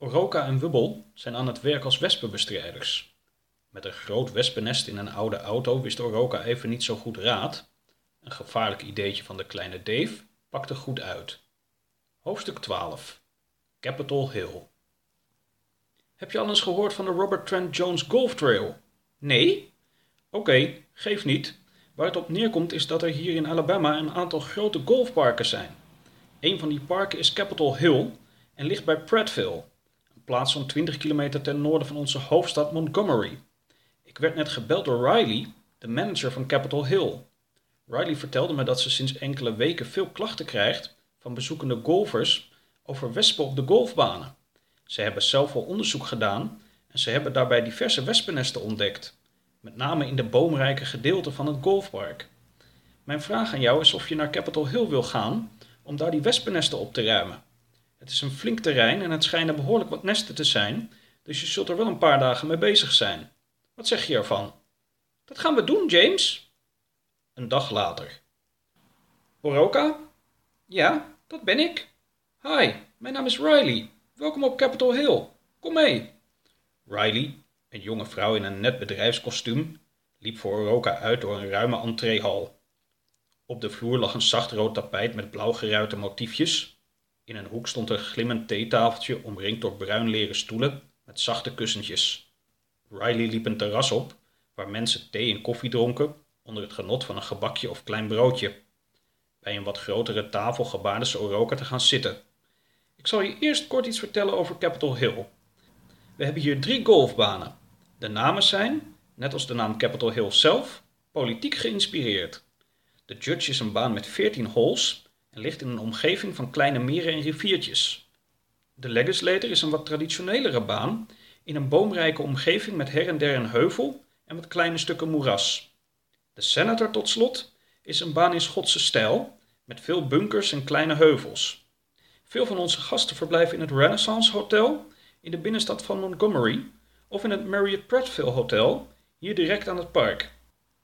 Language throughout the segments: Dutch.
Oroka en Wubbel zijn aan het werk als wespenbestrijders. Met een groot wespennest in een oude auto wist Oroka even niet zo goed raad. Een gevaarlijk ideetje van de kleine Dave pakte goed uit. Hoofdstuk 12 Capitol Hill Heb je al eens gehoord van de Robert Trent Jones Golf Trail? Nee? Oké, geef niet. Waar het op neerkomt is dat er hier in Alabama een aantal grote golfparken zijn. Een van die parken is Capitol Hill en ligt bij Prattville, plaats zo'n 20 kilometer ten noorden van onze hoofdstad Montgomery. Ik werd net gebeld door Riley, de manager van Capitol Hill. Riley vertelde me dat ze sinds enkele weken veel klachten krijgt van bezoekende golfers over wespen op de golfbanen. Ze hebben zelf al onderzoek gedaan en ze hebben daarbij diverse wespennesten ontdekt, met name in de boomrijke gedeelten van het golfpark. Mijn vraag aan jou is of je naar Capitol Hill wil gaan om daar die wespennesten op te ruimen. Het is een flink terrein en het schijnen behoorlijk wat nesten te zijn, dus je zult er wel een paar dagen mee bezig zijn. Wat zeg je ervan? Dat gaan we doen, James. Een dag later. Oroka? Ja, dat ben ik. Hi, mijn naam is Riley. Welkom op Capitol Hill. Kom mee. Riley, een jonge vrouw in een net bedrijfskostuum, liep voor Oroka uit door een ruime entreehal. Op de vloer lag een zacht rood tapijt met blauw geruite motiefjes. In een hoek stond een glimmend theetafeltje omringd door bruin leren stoelen met zachte kussentjes. Riley liep een terras op waar mensen thee en koffie dronken onder het genot van een gebakje of klein broodje. Bij een wat grotere tafel gebaarde ze Oroka te gaan zitten. Ik zal je eerst kort iets vertellen over Capitol Hill. We hebben hier drie golfbanen. De namen zijn, net als de naam Capitol Hill zelf, politiek geïnspireerd. De Judge is een baan met 14 holes en ligt in een omgeving van kleine meren en riviertjes. De Legislator is een wat traditionelere baan in een boomrijke omgeving met her en der een heuvel en wat kleine stukken moeras. De Senator tot slot is een baan in Schotse stijl met veel bunkers en kleine heuvels. Veel van onze gasten verblijven in het Renaissance Hotel in de binnenstad van Montgomery of in het Marriott Prattville Hotel hier direct aan het park.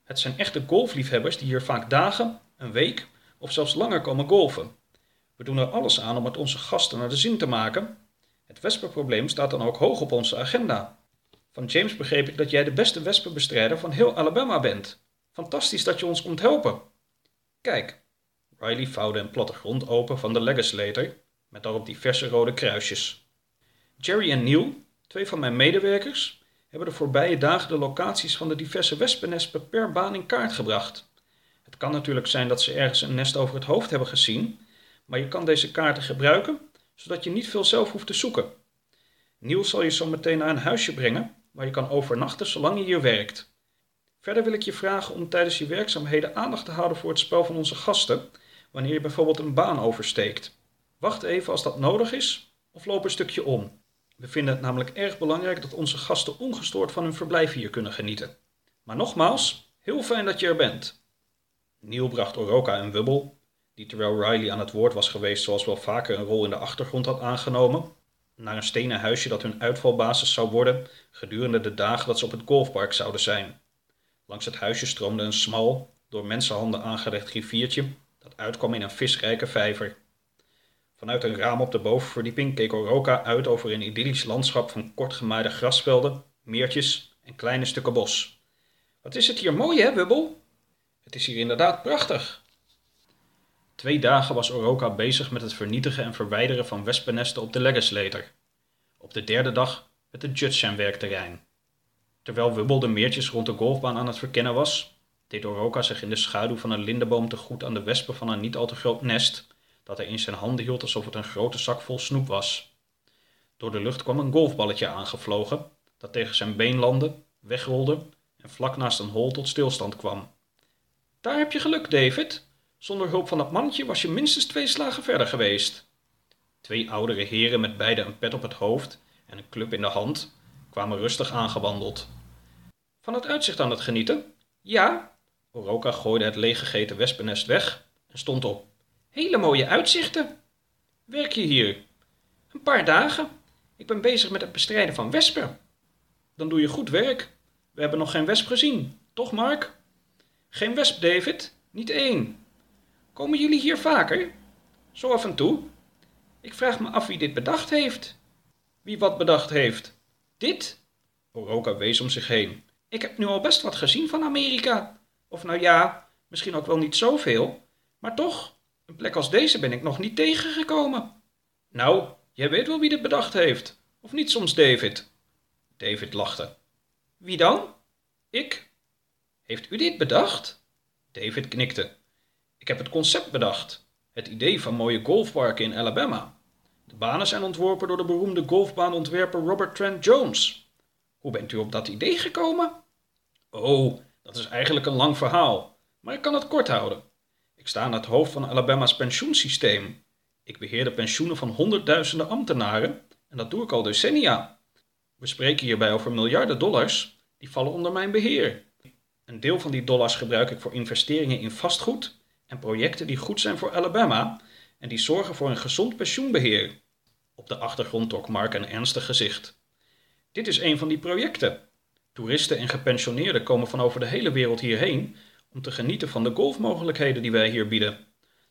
Het zijn echte golfliefhebbers die hier vaak dagen, een week of zelfs langer komen golfen. We doen er alles aan om het onze gasten naar de zin te maken. Het wespenprobleem staat dan ook hoog op onze agenda. Van James begreep ik dat jij de beste wespenbestrijder van heel Alabama bent. Fantastisch dat je ons komt helpen. Kijk, Riley vouwde een plattegrond open van de legislator met daarop diverse rode kruisjes. Jerry en Neil, twee van mijn medewerkers, hebben de voorbije dagen de locaties van de diverse wespennesten per baan in kaart gebracht. Het kan natuurlijk zijn dat ze ergens een nest over het hoofd hebben gezien, maar je kan deze kaarten gebruiken zodat je niet veel zelf hoeft te zoeken. Niels zal je zo meteen naar een huisje brengen waar je kan overnachten zolang je hier werkt. Verder wil ik je vragen om tijdens je werkzaamheden aandacht te houden voor het spel van onze gasten, wanneer je bijvoorbeeld een baan oversteekt. Wacht even als dat nodig is of loop een stukje om. We vinden het namelijk erg belangrijk dat onze gasten ongestoord van hun verblijf hier kunnen genieten. Maar nogmaals, heel fijn dat je er bent. Neil bracht Oroka en Wubbel, die terwijl Riley aan het woord was geweest zoals wel vaker een rol in de achtergrond had aangenomen, naar een stenen huisje dat hun uitvalbasis zou worden gedurende de dagen dat ze op het golfpark zouden zijn. Langs het huisje stroomde een smal, door mensenhanden aangelegd riviertje dat uitkwam in een visrijke vijver. Vanuit een raam op de bovenverdieping keek Oroka uit over een idyllisch landschap van kortgemaaide grasvelden, meertjes en kleine stukken bos. Wat is het hier mooi, hè, Wubbel? Het is hier inderdaad prachtig. Twee dagen was Oroka bezig met het vernietigen en verwijderen van wespennesten op de Legislator. Op de derde dag de Judge zijn werkterrein. Terwijl Wubbel de meertjes rond de golfbaan aan het verkennen was, deed Oroka zich in de schaduw van een lindeboom te goed aan de wespen van een niet al te groot nest dat hij in zijn handen hield alsof het een grote zak vol snoep was. Door de lucht kwam een golfballetje aangevlogen, dat tegen zijn been landde, wegrolde en vlak naast een hol tot stilstand kwam. Daar heb je geluk, David. Zonder hulp van dat mannetje was je minstens twee slagen verder geweest. Twee oudere heren met beide een pet op het hoofd en een club in de hand kwamen rustig aangewandeld. Van het uitzicht aan het genieten? Ja. Oroka gooide het leeggegeten wespennest weg en stond op. Hele mooie uitzichten. Werk je hier? Een paar dagen. Ik ben bezig met het bestrijden van wespen. Dan doe je goed werk. We hebben nog geen wesp gezien, toch Mark? Geen wesp, David? Niet één. Komen jullie hier vaker? Zo af en toe. Ik vraag me af wie dit bedacht heeft. Wie wat bedacht heeft. Dit? Oroka wees om zich heen. Ik heb nu al best wat gezien van Amerika. Of nou ja, misschien ook wel niet zoveel. Maar toch, een plek als deze ben ik nog niet tegengekomen. Nou, jij weet wel wie dit bedacht heeft. Of niet soms David? David lachte. Wie dan? Ik. Heeft u dit bedacht? David knikte. Ik heb het concept bedacht. Het idee van mooie golfparken in Alabama. De banen zijn ontworpen door de beroemde golfbaanontwerper Robert Trent Jones. Hoe bent u op dat idee gekomen? Oh, dat is eigenlijk een lang verhaal, maar ik kan het kort houden. Ik sta aan het hoofd van Alabama's pensioensysteem. Ik beheer de pensioenen van honderdduizenden ambtenaren en dat doe ik al decennia. We spreken hierbij over miljarden dollars, die vallen onder mijn beheer. Een deel van die dollars gebruik ik voor investeringen in vastgoed en projecten die goed zijn voor Alabama en die zorgen voor een gezond pensioenbeheer. Op de achtergrond trok Mark een ernstig gezicht. Dit is een van die projecten. Toeristen en gepensioneerden komen van over de hele wereld hierheen om te genieten van de golfmogelijkheden die wij hier bieden.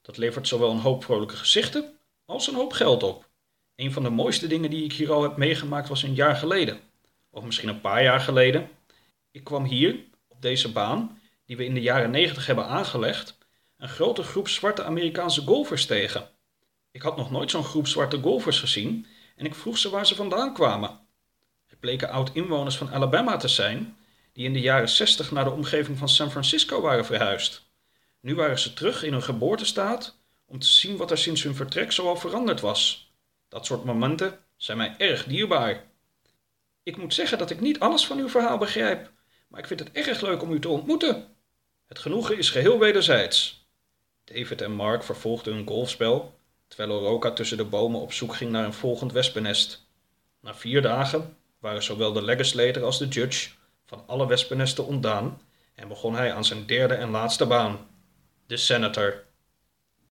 Dat levert zowel een hoop vrolijke gezichten als een hoop geld op. Een van de mooiste dingen die ik hier al heb meegemaakt was een jaar geleden. Of misschien een paar jaar geleden. Ik kwam hier, deze baan, die we in de jaren 90 hebben aangelegd, een grote groep zwarte Amerikaanse golfers tegen. Ik had nog nooit zo'n groep zwarte golfers gezien en ik vroeg ze waar ze vandaan kwamen. Het bleken oud-inwoners van Alabama te zijn, die in de jaren 60 naar de omgeving van San Francisco waren verhuisd. Nu waren ze terug in hun geboortestaat om te zien wat er sinds hun vertrek zoal veranderd was. Dat soort momenten zijn mij erg dierbaar. Ik moet zeggen dat ik niet alles van uw verhaal begrijp, maar ik vind het erg leuk om u te ontmoeten. Het genoegen is geheel wederzijds. David en Mark vervolgden hun golfspel, terwijl Oroka tussen de bomen op zoek ging naar een volgend wespennest. Na vier dagen waren zowel de legislator als de judge van alle wespennesten ontdaan en begon hij aan zijn derde en laatste baan, de senator.